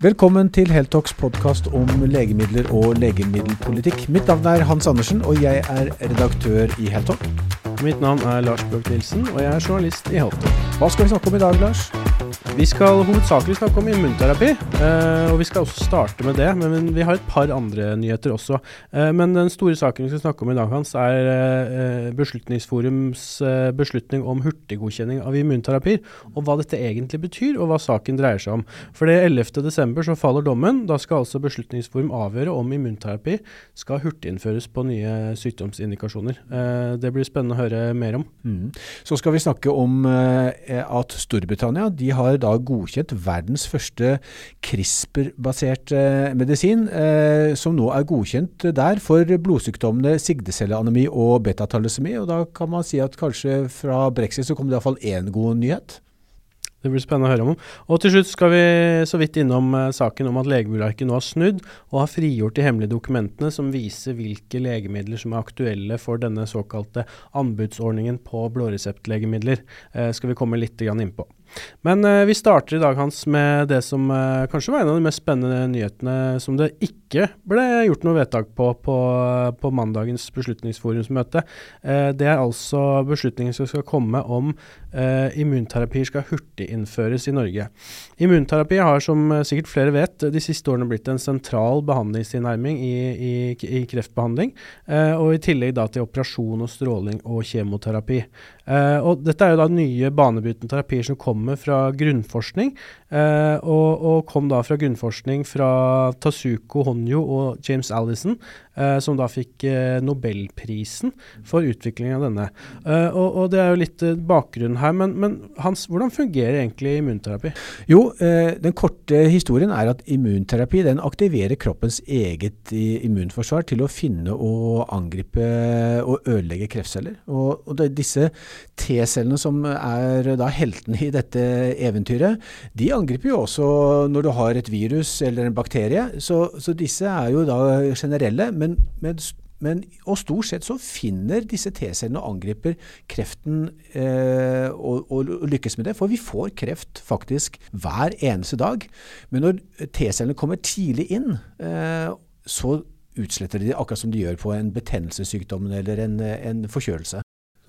Velkommen til Heltox podkast om legemidler og legemiddelpolitikk. Mitt navn er Hans Andersen, og jeg er redaktør i Heltalk. Mitt navn er Lars Bjørk Nilsen, og jeg er journalist i Heltalk. Hva skal vi snakke om i dag, Lars? Vi skal hovedsakelig snakke om immunterapi, eh, og vi skal også starte med det. Men vi har et par andre nyheter også. Eh, men den store saken vi skal snakke om i dag, Hans, er eh, Beslutningsforums beslutning om hurtiggodkjenning av immunterapier, og hva dette egentlig betyr, og hva saken dreier seg om. For det 11. desember så faller dommen. Da skal altså Beslutningsforum avgjøre om immunterapi skal hurtiginnføres på nye sykdomsindikasjoner. Det blir spennende å høre mer om. Mm. Så skal vi snakke om at Storbritannia de har da godkjent verdens første CRISPR-baserte medisin, eh, som nå er godkjent der for blodsykdommene sigdecelleanemi og betatalysemi. Og da kan man si at kanskje fra brexit så kommer det iallfall én god nyhet. Det blir spennende å høre om. Og til slutt skal vi så vidt innom uh, saken om at Legemiddelverket nå har snudd og har frigjort de hemmelige dokumentene som viser hvilke legemidler som er aktuelle for denne såkalte anbudsordningen på blåreseptlegemidler. Eh, skal vi komme litt inn på. Men uh, vi starter i dag Hans, med det som uh, kanskje var en av de mest spennende nyhetene som det ikke ble gjort noe vedtak på på, på mandagens beslutningsforumsmøte. Uh, det er altså beslutningen som skal komme om immunterapier skal hurtiginnføres i Norge. Immunterapi har, som sikkert flere vet, de siste årene blitt en sentral behandlingstilnærming i, i, i kreftbehandling, og i tillegg da til operasjon og stråling og kjemoterapi. og dette er jo da nye banebrytende terapier som kommer kommer fra grunnforskning, eh, og, og, kom da fra grunnforskning fra Tasuko Honyo og James Allison, som da fikk eh, Nobelprisen for utviklingen av denne. Eh, og, og, Det er jo litt eh, bakgrunnen her, men, men, Hans, hvordan fungerer egentlig immunterapi? Jo, eh, Den korte historien er at immunterapi den aktiverer kroppens eget immunforsvar til å finne og angripe og ødelegge kreftceller. Og, og det, disse T-cellene som er da heltene i dette eventyret, de angriper jo også når du har et virus eller en bakterie. Så, så disse er jo da generelle. men, men men, og stort sett så finner disse T-cellene og angriper kreften eh, og, og, lykkes med det. For vi får kreft faktisk hver eneste dag. Men når T-cellene kommer tidlig inn, eh, så utsletter de det akkurat som de gjør på en betennelsessykdom eller en, en forkjølelse.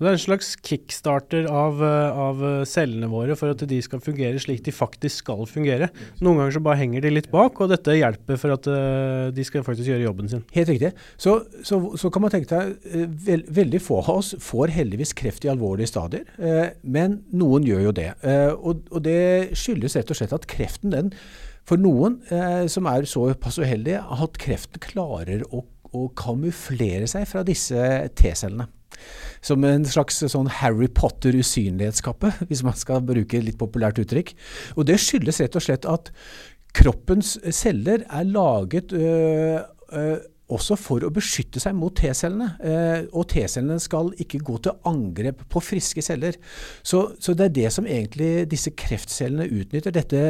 Det er en slags kickstarter av, eh, av, cellene våre for at de skal fungere slik de faktisk skal fungere. Noen ganger så bare henger de litt bak, og dette hjelper for at uh, de skal faktisk gjøre jobben sin. Helt riktig. Så, så, så kan man tenke uh, veld, veldig få av oss får heldigvis kreft i alvorlige stadier, men noen gjør jo det. Og, og, det skyldes rett og slett at kreften, den, for noen som er såpass uheldige, at kreften klarer å, å kamuflere seg fra disse T-cellene som en slags sånn Harry Potter-usynlighetskappe, hvis man skal bruke litt populært uttrykk. Og det skyldes rett og slett at kroppens celler er laget øh, øh, også for å beskytte seg mot T-cellene. Eh, og T-cellene skal ikke gå til angrep på friske celler. Så, så, det er det som egentlig disse kreftcellene utnytter, dette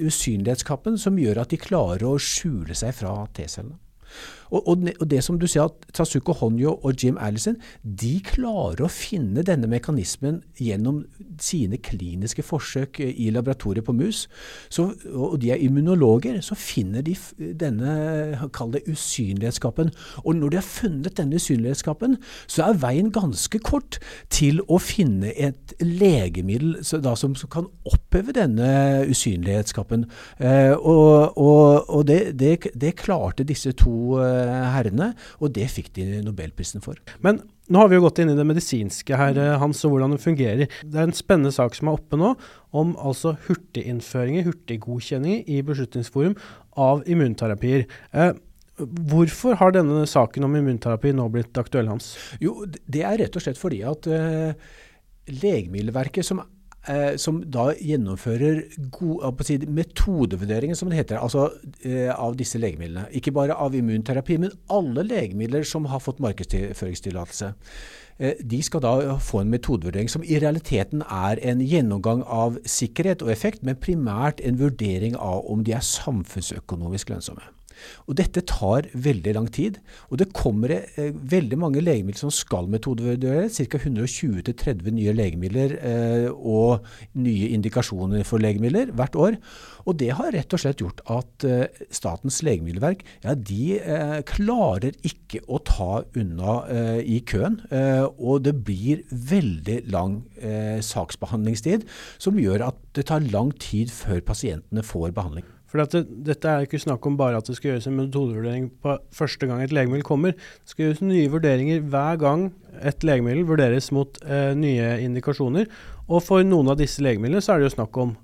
usynlighetskappen, som gjør at de klarer å skjule seg fra T-cellene. Og, og, og, det som du sier at Tasuko Honyo og Jim Allison de klarer å finne denne mekanismen gjennom sine kliniske forsøk i laboratoriet på mus. Så, og de er immunologer, så finner de denne kall det usynlighetskapen. Og når de har funnet denne usynlighetskapen, så er veien ganske kort til å finne et legemiddel da, som, som, kan oppheve denne usynlighetskapen. Eh, og, og det, det, det, klarte disse to eh, herrene, og det fikk de Nobelprisen for. Men nå har vi jo gått inn i det medisinske her, eh, Hans, og hvordan det fungerer. Det er en spennende sak som er oppe nå, om altså hurtiginnføringer, hurtiggodkjenninger i Beslutningsforum av immunterapier. Eh, Hvorfor har denne saken om immunterapi nå blitt aktuell, Hans? Jo, Det er rett og slett fordi at uh, Legemiddelverket, som eh, som da gjennomfører god, si, metodevurderinger, som det heter, altså eh, av disse legemidlene. Ikke bare av immunterapi, men alle legemidler som har fått markedsføringstillatelse. Eh, de skal da få en metodevurdering som i realiteten er en gjennomgang av sikkerhet og effekt, men primært en vurdering av om de er samfunnsøkonomisk lønnsomme. Og Dette tar veldig lang tid. Og det kommer eh, veldig mange legemidler som skal metodevurderes. Ca. 120-30 nye legemidler eh, og nye indikasjoner for legemidler hvert år. Og Det har rett og slett gjort at eh, Statens legemiddelverk ja, de eh, klarer ikke å ta unna eh, i køen. Eh, og det blir veldig lang saksbehandlingstid, som gjør at det tar lang tid før pasientene får behandling. For det, Dette er ikke snakk om bare at det skal gjøres en metodevurdering på første gang et legemiddel kommer. Det skal gjøres nye vurderinger hver gang et legemiddel vurderes mot eh, nye indikasjoner. Og for noen av disse legemidlene så er det jo snakk om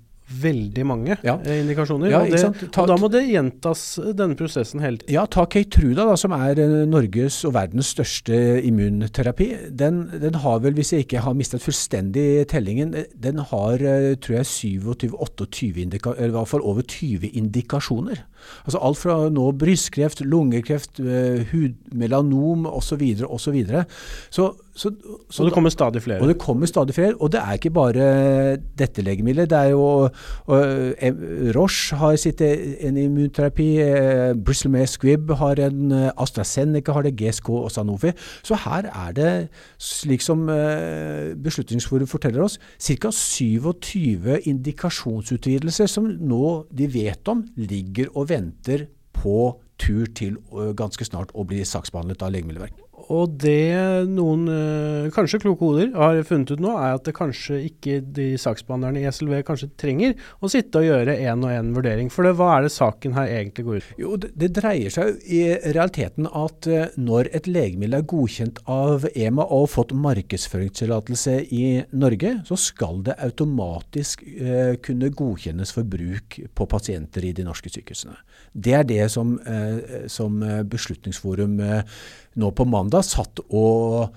veldig mange ja. eh, indikasjoner. Ja, og, det, og, da må det gjentas denne prosessen hele tiden. Ja, ta Keytruda, da, som er uh, Norges og verdens største immunterapi. Den, den, har vel, hvis jeg ikke har mistet fullstendig tellingen, eh, den har tror jeg 27-28 eller i hvert fall over 20 indikasjoner. Altså alt fra nå brystkreft, lungekreft, hud, hudmelanom osv. osv. Så, videre. så så, så, og det kommer stadig flere? Og det kommer stadig flere. Og det er ikke bare dette legemiddelet. Det er jo og, Roche har sitt en immunterapi, eh, May Squibb har en, eh, AstraZeneca har det, GSK og Sanofi. Så her er det, slik som eh, Beslutningsforum forteller oss, ca. 27 indikasjonsutvidelser som nå de vet om, ligger og venter på tur til ganske snart å bli saksbehandlet av Legemiddelverket. Og det noen, øh, kanskje kloke hoder, har funnet ut nå, er at det kanskje ikke de saksbehandlerne i SLV kanskje trenger å sitte og gjøre én og én vurdering. For det, hva er det saken her egentlig går ut på? Jo, det, det dreier seg i realiteten at uh, når et legemiddel er godkjent av EMA og fått markedsføringstillatelse i Norge, så skal det automatisk eh, kunne godkjennes for bruk på pasienter i de norske sykehusene. Det er det som, eh, som Beslutningsforum nå på mandag satt og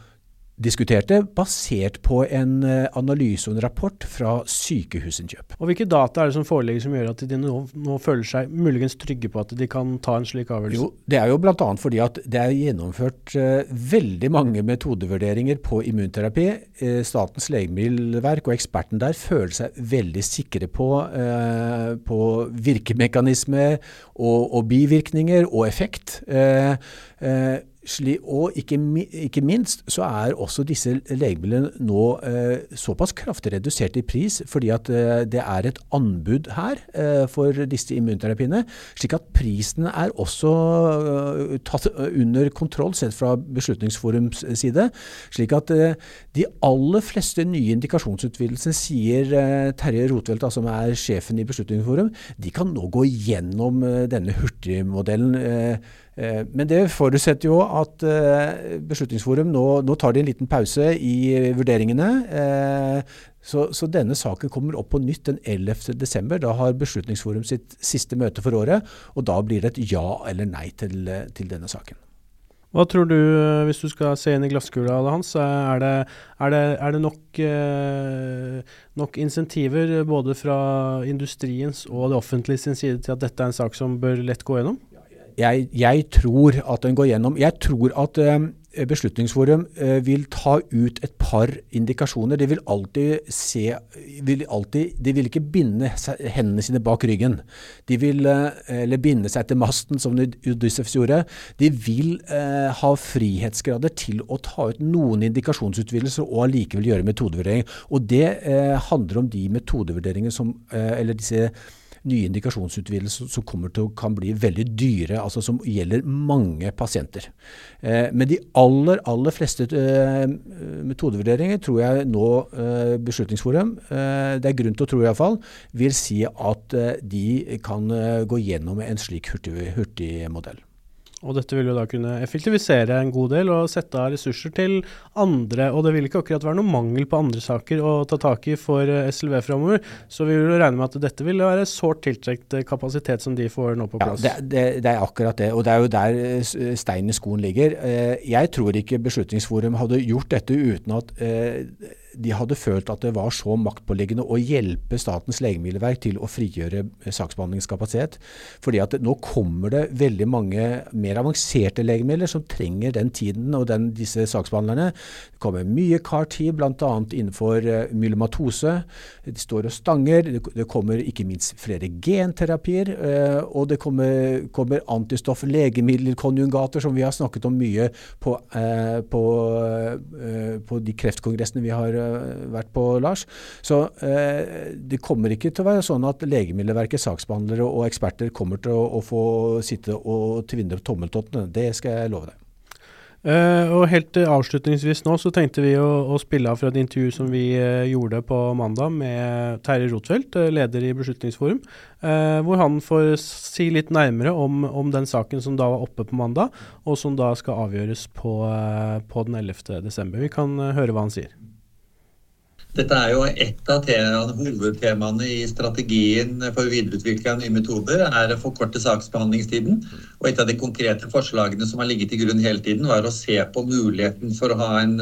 diskuterte, basert på en eh, analyse og en rapport fra Sykehusinnkjøp. Og Hvilke data er det som foreligger som gjør at de nå, nå, føler seg muligens trygge på at de kan ta en slik avgjørelse? Jo, Det er jo bl.a. fordi at det er gjennomført uh, veldig mange metodevurderinger på immunterapi. Uh, Statens legemiddelverk og eksperten der føler seg veldig sikre på, uh, på virkemekanisme og, og, bivirkninger og effekt. Uh, og ikke, minst så er også disse legemidlene nå eh, såpass kraftig redusert i pris, fordi at eh, det er et anbud her eh, for disse immunterapiene, slik at prisen er også eh, tatt under kontroll sett fra Beslutningsforums side. Slik at eh, de aller fleste nye indikasjonsutvidelsene, sier eh, Terje Rotveldt, som er sjefen i Beslutningsforum, de kan nå gå gjennom denne hurtigmodellen men det forutsetter jo at eh, Beslutningsforum nå, nå, tar de en liten pause i vurderingene. Eh, så, så, denne saken kommer opp på nytt den 11.12. Da har Beslutningsforum sitt siste møte for året, og da blir det et ja eller nei til, til denne saken. Hva tror du, hvis du skal se inn i glasskula hans, er det, er det, er det nok, nok, insentiver både fra industriens og det offentlige sin side til at dette er en sak som bør lett gå gjennom? Jeg, jeg, tror at den går gjennom. Jeg tror at uh, Beslutningsforum uh, vil ta ut et par indikasjoner. De vil alltid se vil alltid, De vil ikke binde hendene sine bak ryggen. De vil, uh, eller binde seg til masten, som Udyssevs gjorde. De vil ha frihetsgrader til å ta ut noen indikasjonsutvidelser og allikevel gjøre metodevurdering. Og det handler om de metodevurderingene som, eller disse nye indikasjonsutvidelser som kommer til å kan bli veldig dyre, altså som gjelder mange pasienter. Eh, men de aller, aller fleste eh, metodevurderinger tror jeg nå eh, Beslutningsforum, det er grunn til å tro iallfall, vil si at de kan gå gjennom en slik hurtig, hurtig modell. Og dette vil jo da kunne effektivisere en god del og sette av ressurser til andre. Og det vil ikke akkurat være noe mangel på andre saker å ta tak i for eh, SLV framover. Så vi vil regne med at dette vil være sårt tiltrukket kapasitet som de får nå på plass. Ja, det, det, det, er akkurat det. Og det er jo der eh, steinen i skoen ligger. Eh, jeg tror ikke Beslutningsforum hadde gjort dette uten at de hadde følt at det var så maktpåliggende å hjelpe Statens legemiddelverk til å frigjøre saksbehandlingskapasitet. Fordi at nå kommer det veldig mange mer avanserte legemidler som trenger den tiden og den, disse saksbehandlerne. Det kommer mye CAR-T, bl.a. innenfor myelomatose. De står og stanger. Det kommer ikke minst flere genterapier. Og det kommer, kommer antistoff, legemiddelkonjugater, som vi har snakket om mye på, på, på de kreftkongressene vi har vært på, Lars. Så det kommer ikke til å være sånn at Legemiddelverket, saksbehandlere og eksperter kommer til å, å få sitte og tvinne tommeltottene. Det skal jeg love deg. Uh, og helt uh, avslutningsvis nå så tenkte vi å, å, spille av fra et intervju som vi uh, gjorde på mandag med Terje Rotfeldt, leder i Beslutningsforum, hvor han får si litt nærmere om, om, den saken som da var oppe på mandag, og som da skal avgjøres på, på den 11. desember. Vi kan høre hva han sier. Dette er jo et av hovedtemaene i strategien for videreutvikling av nye metoder, er å forkorte saksbehandlingstiden. Og et av de konkrete forslagene som har ligget til grunn hele tiden, var å se på muligheten for å ha en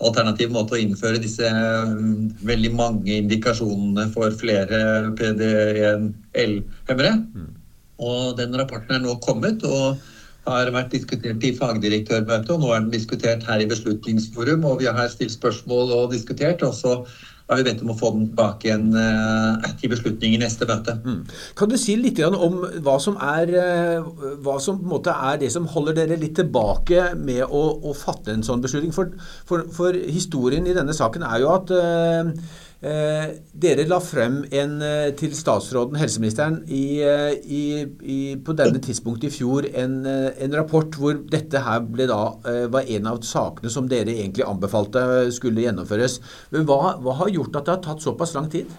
alternativ måte å innføre disse mm, veldig mange indikasjonene for flere PD1L-hemmere. Mm. Og den rapporten er nå kommet. og har vært diskutert i fagdirektørmøtet, og nå er den diskutert her i Beslutningsforum. Og vi har stilt spørsmål og diskutert. og så har vi bedt om å få den tilbake igjen uh, til beslutning i neste møte. Mm. Kan du si litt om hva som, er, uh, hva som er det som holder dere litt tilbake med å, å fatte en sånn beslutning? For, for, for, historien i denne saken er jo at uh, Eh, dere la frem en, eh, til statsråden, helseministeren, i, eh, i, i, på denne tidspunktet i fjor en, en, rapport hvor dette her da, var en av sakene som dere egentlig anbefalte skulle gjennomføres. Men hva, hva har gjort at det har tatt såpass lang tid?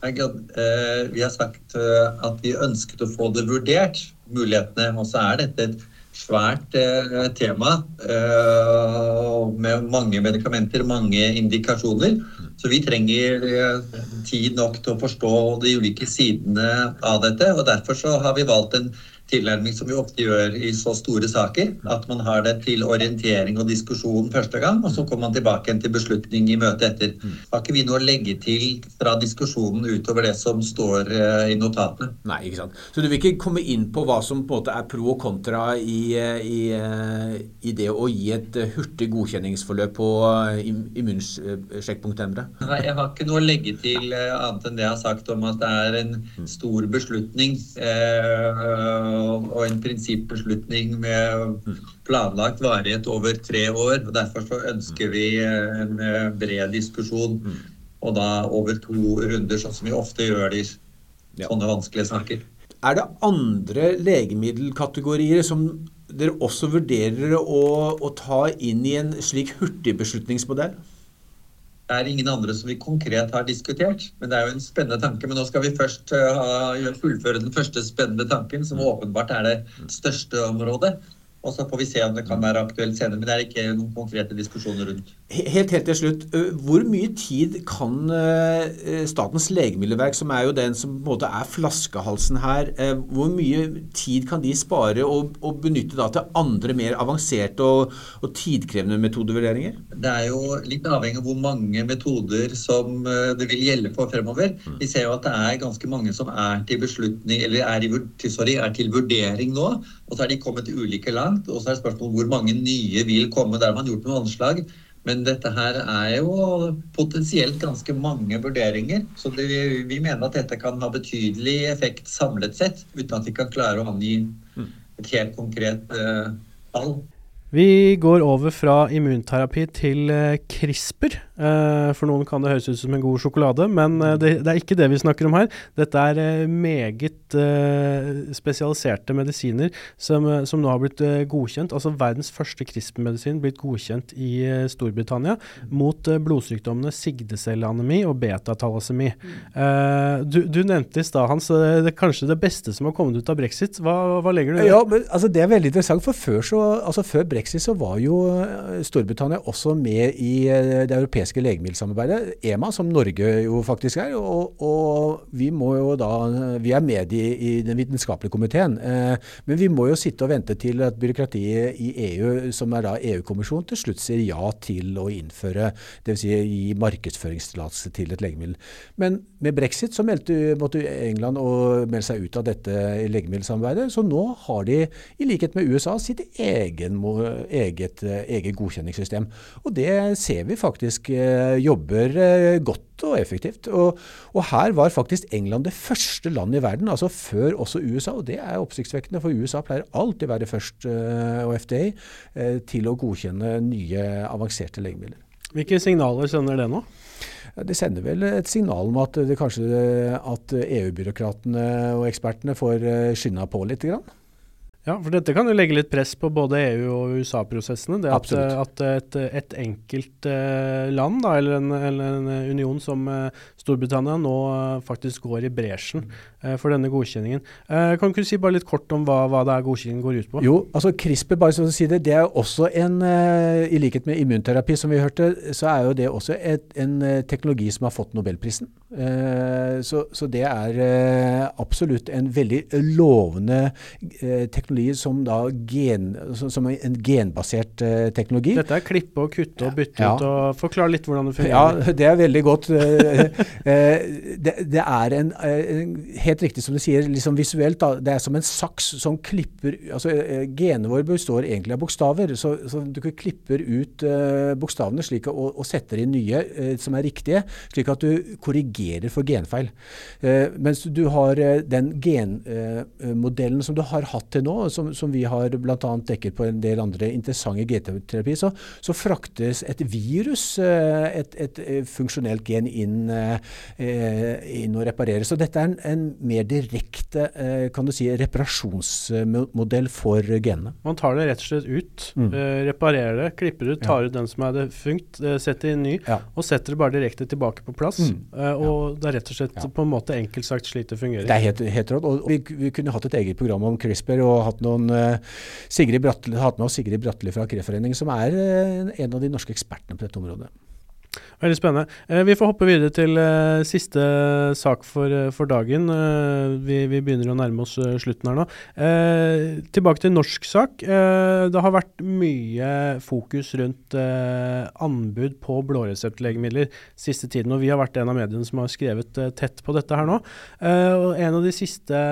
Vi har sagt at vi ønsket å få det vurdert, mulighetene. Og så er dette et svært tema med mange medikamenter, mange indikasjoner. Så vi trenger eh, tid nok til å forstå de ulike sidene av dette. og Derfor så har vi valgt en tilnærming som vi ofte gjør i så store saker. At man har det til orientering og diskusjon første gang, og så kommer man tilbake til beslutning i møtet etter. Mm. Har ikke vi noe å legge til fra diskusjonen utover det som står eh, i notatene? Nei, ikke sant. Så du vil ikke komme inn på hva som på en måte er pro og kontra i, eh, i, eh, i det å gi et hurtig godkjenningsforløp på immunsjekkpunkthemmere? Nei, jeg har ikke noe å legge til annet enn det jeg har sagt om at det er en mm. stor beslutning. Eh, og en prinsippbeslutning med planlagt varighet over tre år. og Derfor så ønsker vi eh, en eh, bred diskusjon, og da over to runder, sånn som vi ofte gjør i sånne vanskelige saker. Er det andre legemiddelkategorier som dere også vurderer å, å ta inn i en slik hurtigbeslutningsmodell? Det er ingen andre som vi konkret har diskutert. Men det er jo en spennende tanke. Men nå skal vi først uh, fullføre den første spennende tanken, som åpenbart er det største området. Og så får vi se om det kan være aktuelt senere. Men det er ikke noen konkrete diskusjoner rundt. Helt, helt til slutt. Hvor mye tid kan Statens legemiddelverk, som er jo den som på en måte er flaskehalsen her, hvor mye tid kan de spare og, og benytte da til andre mer avanserte og, og, tidkrevende metodevurderinger? Det er jo litt avhengig av hvor mange metoder som det vil gjelde for fremover. Mm. Vi ser jo at det er ganske mange som er til beslutning, eller er, i, sorry, er til vurdering nå. Og så er de kommet til ulike land langt. Og så er spørsmålet hvor mange nye vil komme. Der man har gjort noen anslag. Men dette her er jo potensielt ganske mange vurderinger. Så det, vi mener at dette kan ha betydelig effekt samlet sett, uten at vi kan klare å angi et helt konkret uh. Vi går over fra immunterapi til uh, CRISPR. Uh, for noen kan det høres ut som en god sjokolade, men uh, det, det, er ikke det vi snakker om her. Dette er meget spesialiserte medisiner som, som, nå har blitt godkjent. Altså verdens første CRISPR-medisin blitt godkjent i Storbritannia mot blodsykdommene sigdecelleanemi og betatalasemi. Du, du, nevnte i stad, Hans, det kanskje det beste som har kommet ut av brexit. Hva, hva legger du i det? Ja, men, altså, det er veldig interessant, for før, så, altså, før brexit brexit så var jo Storbritannia også med i det europeiske legemiddelsamarbeidet, EMA, som Norge jo faktisk er. Og, og vi da Vi er med i, i den vitenskapelige komiteen. Men vi må jo sitte og vente til at byråkratiet i EU, som er da EU-kommisjonen, til slutt sier ja til å innføre, dvs. Si gi markedsføringstillatelse til et legemiddel. Men med brexit så meldte, måtte England melde seg ut av dette legemiddelsamarbeidet. Så nå har de, i likhet med USA, sitt egen, eget, eget godkjenningssystem. Og det ser vi faktisk eh, jobber eh, godt og effektivt. Og, og, her var faktisk England det første landet i verden, altså før også USA. Og det er oppsiktsvekkende, for USA pleier alltid å være først, eh, og FDA, til å godkjenne nye avanserte legemidler. Hvilke signaler sender det nå? Det sender vel et signal om at det kanskje at EU-byråkratene og ekspertene får eh, skynda på litt. Grann. Ja, for dette kan jo legge litt press på både EU- og USA-prosessene. Det at, at et, et, enkelt uh, land, da, eller, en, eller, en, union som uh, Storbritannia, nå faktisk går i bresjen for denne godkjenningen. kan du si bare litt kort om hva, hva det er godkjenningen går ut på? Jo, altså CRISPR, bare så å si det, det er også en I likhet med immunterapi, som vi hørte, så er jo det også et, en teknologi som har fått nobelprisen. Så, så, det er absolutt en veldig lovende teknologi som, da gen, som en genbasert teknologi. Dette er klippe og kutte og bytte ja. ut. og Forklar litt hvordan det fungerer. Ja, Det er veldig godt. Det, det, er en, Helt riktig som du sier, liksom visuelt. Da, det er som en saks som klipper altså Genene våre består egentlig av bokstaver. Så, så du klipper ut bokstavene slik, og, og, setter inn nye som er riktige, slik at du korrigerer for genfeil. mens du har den genmodellen som du har hatt til nå, som, som vi har bl.a. dekket på en del andre interessante GT-terapi, så, så, fraktes et virus, eh, et, et, eh, funksjonelt gen, inn, eh, inn, og repareres. Så dette er en, en mer direkte kan du si, reparasjonsmodell for genene. Man tar det rett og slett ut, mm. reparerer det, klipper ut, tar ut den som er funkt, setter inn ny, ja. og setter det bare direkte tilbake på plass. Mm. og det er rett og slett på en måte enkelt sagt slik det fungerer. Det er helt, helt råd. Og vi, vi, kunne hatt et eget program om CRISPR. og hatt, noen, Sigrid Bratteli, hatt med oss Sigrid Bratteli fra Kreftforeningen, som er en av de norske ekspertene på dette området. Veldig spennende. Eh, vi får hoppe videre til eh, siste sak for, eh, for dagen. Vi, vi, begynner å nærme oss slutten her nå. Tilbake til norsk sak. det har vært mye fokus rundt anbud på blåreseptlegemidler siste tiden. Og vi har vært en av mediene som har skrevet tett på dette her nå. og En av de siste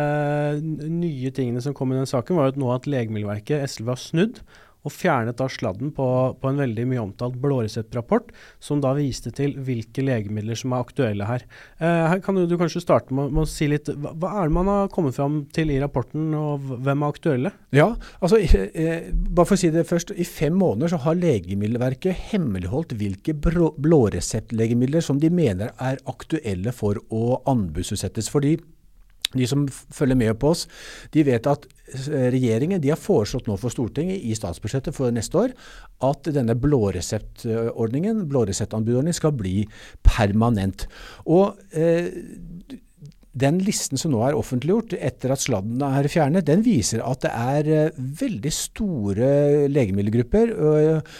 nye tingene som kom i den saken, var jo nå at Legemiddelverket, SLV, har snudd og fjernet da sladden på, på en veldig mye omtalt blåreseptrapport, som da viste til hvilke legemidler som er aktuelle her. Eh, her kan du, du kanskje starte med, med, å si litt, hva, hva, er det man har kommet fram til i rapporten, og hvem er aktuelle? Ja, altså, eh, bare for å si det først. I fem måneder så har Legemiddelverket hemmeligholdt hvilke blåreseptlegemidler som de mener er aktuelle for å anbudsutsettes. fordi de som følger med på oss, de vet at eh, regjeringen har foreslått nå for Stortinget i statsbudsjettet for neste år at denne blåreseptordningen, blåreseptanbudordningen skal bli permanent. Og eh, den listen som nå er offentliggjort etter at sladden er fjernet, den viser at det er eh, veldig store legemiddelgrupper uh,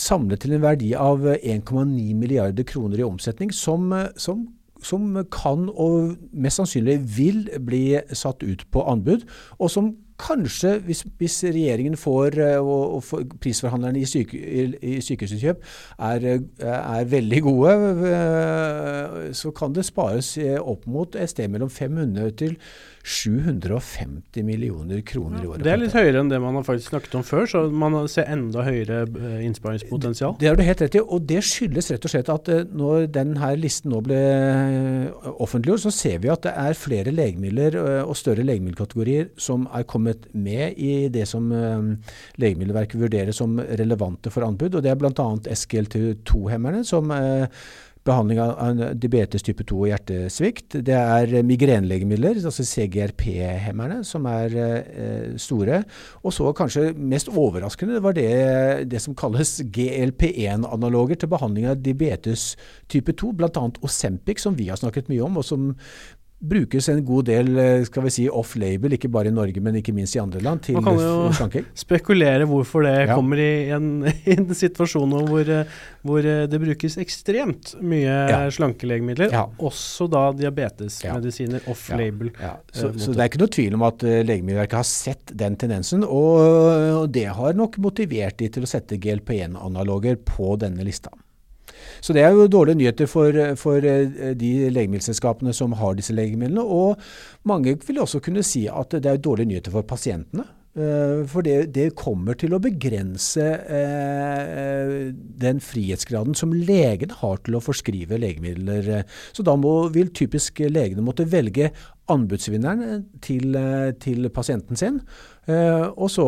samlet til en verdi av 1,9 milliarder kroner i omsetning, som, som som kan og mest sannsynlig vil bli satt ut på anbud, og som kanskje, hvis, hvis regjeringen får, eh, og, og prisforhandlerne i, syke, i, sykehuskjøp er, er, veldig gode, eh, så kan det spares opp mot et sted mellom 500 til 750 millioner kroner i året. Det er litt høyere enn det man har faktisk snakket om før, så man ser enda høyere eh, innsparingspotensial. Det har du helt rett i, og det skyldes rett og slett at eh, når denne listen nå ble eh, offentliggjort, så ser vi at det er flere legemidler og større legemiddelkategorier som er kommet med i det som Legemiddelverket vurderer som relevante for anbud. og Det er bl.a. SGLT2-hemmerne, som behandling av diabetes type 2 og hjertesvikt. Det er migrenelegemidler, altså CGRP-hemmerne, som er eh, store. Og så kanskje mest overraskende var det, det som kalles GLP-1-analoger til behandling av diabetes type 2, bl.a. Osempic, som vi har snakket mye om, og som brukes en god del eh, skal vi si, off-label, ikke bare i Norge, men ikke minst i andre land, til Man kan jo spekulere hvorfor det Ja. kommer i en, i en situasjon hvor, eh, hvor eh, det brukes ekstremt mye Ja. slankelegemidler, Ja. også da diabetesmedisiner off-label. Så, eh, så det er ikke noe tvil om at Legemiddelverket har sett den tendensen, og, og det har nok motivert de til å sette GLP-1-analoger på denne lista. Så det er jo dårlige nyheter for, for eh, de legemiddelselskapene som har disse legemidlene, og mange vil også kunne si at det er dårlige nyheter for pasientene. Eh, For det, det kommer til å begrense eh, den frihetsgraden som legen har til å forskrive legemidler. Så da må, vil typisk legene måtte velge anbudsvinneren til, eh, til pasienten sin. Eh, og så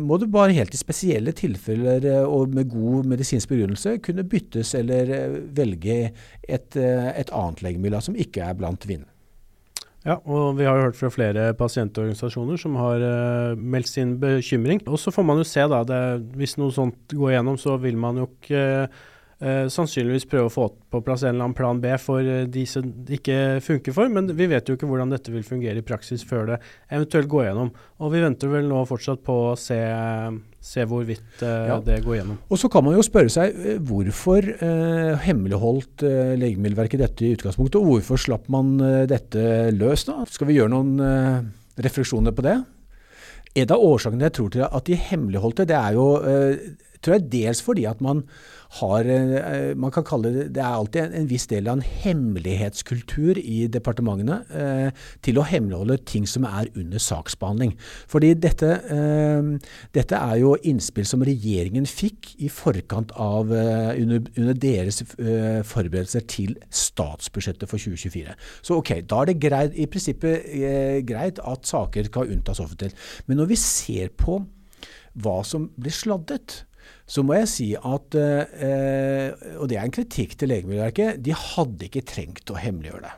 må du bare helt i spesielle tilfeller eh, og med god medisinsk begrunnelse kunne byttes eller eh, velge et, eh, et annet legemiddel som ikke er blant vinnerne. Ja, og vi har jo hørt fra flere pasientorganisasjoner som har uh, meldt sin bekymring. Og så får man jo se, da. Det, hvis noe sånt går gjennom, så vil man jo ikke uh, sannsynligvis prøve å få på plass en eller annen plan B for eh, de som det ikke funker for. Men vi vet jo ikke hvordan dette vil fungere i praksis før det eventuelt går gjennom. Og vi venter vel nå fortsatt på å se, se hvorvidt eh, Ja. det går gjennom. Og så kan man jo spørre seg eh, hvorfor eh, hemmeligholdt eh, Legemiddelverket dette i utgangspunktet, og hvorfor slapp man eh, dette løs da? Skal vi gjøre noen eh, refleksjoner på det? En av årsakene jeg tror til at de hemmeligholdte, det er jo tror jeg dels fordi at man har eh, Man kan kalle det Det er alltid en, en viss del av en hemmelighetskultur i departementene eh, til å hemmeligholde ting som er under saksbehandling. Fordi dette, eh, dette er jo innspill som regjeringen fikk i forkant av eh, under, under deres eh, forberedelser til statsbudsjettet for 2024. Så ok, da er det greit, i prinsippet eh, greit at saker skal unntas offentlig. Men når vi ser på hva som blir sladdet, så må jeg si at, eh, og det er en kritikk til Legemiddelverket, de hadde ikke trengt å hemmeliggjøre det.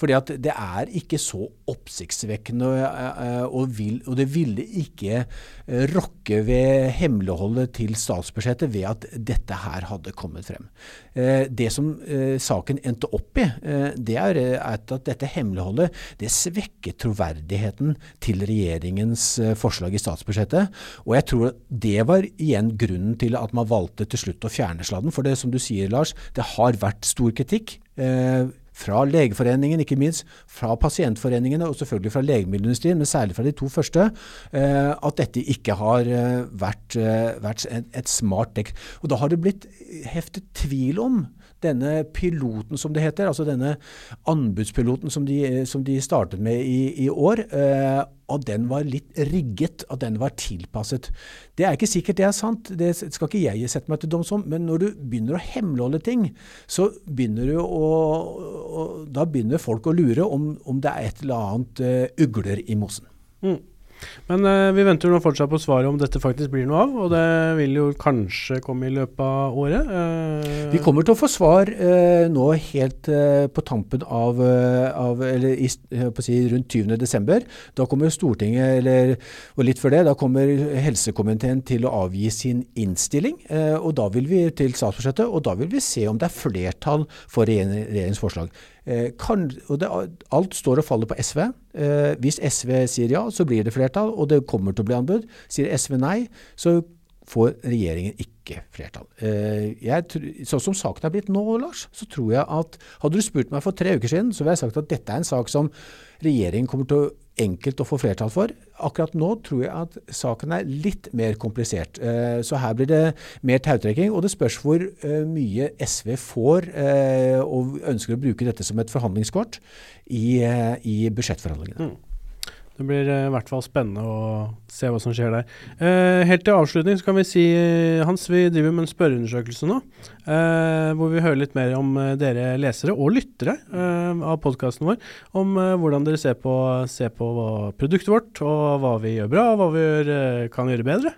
Fordi at det er ikke så oppsiktsvekkende, eh, og, vil, og det ville ikke eh, rokke ved hemmeligholdet til statsbudsjettet ved at dette her hadde kommet frem. Eh, Det som eh, saken endte opp i, eh, det er eh, at dette hemmeligholdet det svekker troverdigheten til regjeringens eh, forslag i statsbudsjettet. Og jeg tror det var igjen grunnen til at man valgte til slutt å fjerne sladden. For det som du sier, Lars, det har vært stor kritikk. Eh, fra Legeforeningen, ikke minst, fra pasientforeningene og selvfølgelig fra legemiddelindustrien, men særlig fra de to første, eh, at dette ikke har eh, vært, eh, vært et, smart dekk. Og da har det blitt heftet tvil om denne piloten, som det heter, altså denne anbudspiloten som de, som de startet med i, i år, at den var litt rigget, at den var tilpasset. Det er ikke sikkert det er sant, det skal ikke jeg sette meg til doms om, men når du begynner å hemmeligholde ting, så begynner du å, Da begynner folk å lure om, om det er et eller annet eh, ugler i mosen. Mm. Men eh, vi venter nå fortsatt på svaret om dette faktisk blir noe av, og det vil jo kanskje komme i løpet av året. Eh, Vi kommer til å få svar eh, nå helt eh, på tampen av, eh, av eller i, si, rundt 20. desember. Da kommer Stortinget, eller, og litt før det, da kommer helsekomiteen til å avgi sin innstilling. Eh, og da vil vi til statsbudsjettet, og da vil vi se om det er flertall for regjeringens forslag. Eh, kan, det, alt står og faller på SV. Eh, hvis SV sier ja, så blir det flertall, og det kommer til å bli anbud. Sier SV nei, så får regjeringen ikke flertall. Eh, sånn som saken er blitt nå, Lars, så tror jeg at Hadde du spurt meg for tre uker siden, så ville jeg sagt at dette er en sak som regjeringen kommer til å enkelt å få flertall for. Akkurat nå tror jeg at saken er litt mer komplisert. Eh, Så her blir det mer tautrekking, og det spørs hvor eh, mye SV får og ønsker å bruke dette som et forhandlingskort i, i budsjettforhandlingene. Mm. Det blir eh, i hvert fall spennende å se hva som skjer der. Eh, helt til avslutning så kan vi si, eh, Hans, vi driver med en spørreundersøkelse nå. Eh, hvor vi hører litt mer om eh, dere lesere og lyttere eh, av podkasten vår. Om hvordan dere ser på, ser på produktet vårt, og hva vi gjør bra, og hva vi gjør, kan gjøre bedre.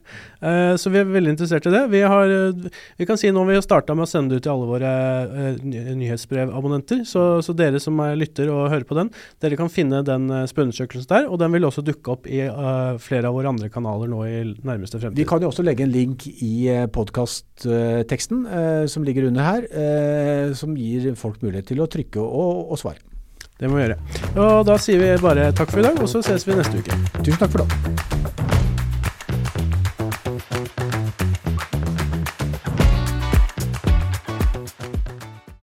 Så vi er veldig interessert i det. Vi, har, vi kan si nå vi har starta med å sende det ut til alle våre ny- nyhetsbrevabonnenter. Så, så dere som er lytter og hører på den, dere kan finne den uh, spørreundersøkelsen der. Og den vil også dukke opp i flere av våre andre kanaler nå i nærmeste fremtid. Vi kan jo også legge en link i podkastteksten som ligger under her, eh, som gir folk mulighet til å trykke og, og svare. Det må vi gjøre. Og da sier vi bare takk for i dag, og så ses vi neste uke. Tusen takk for det.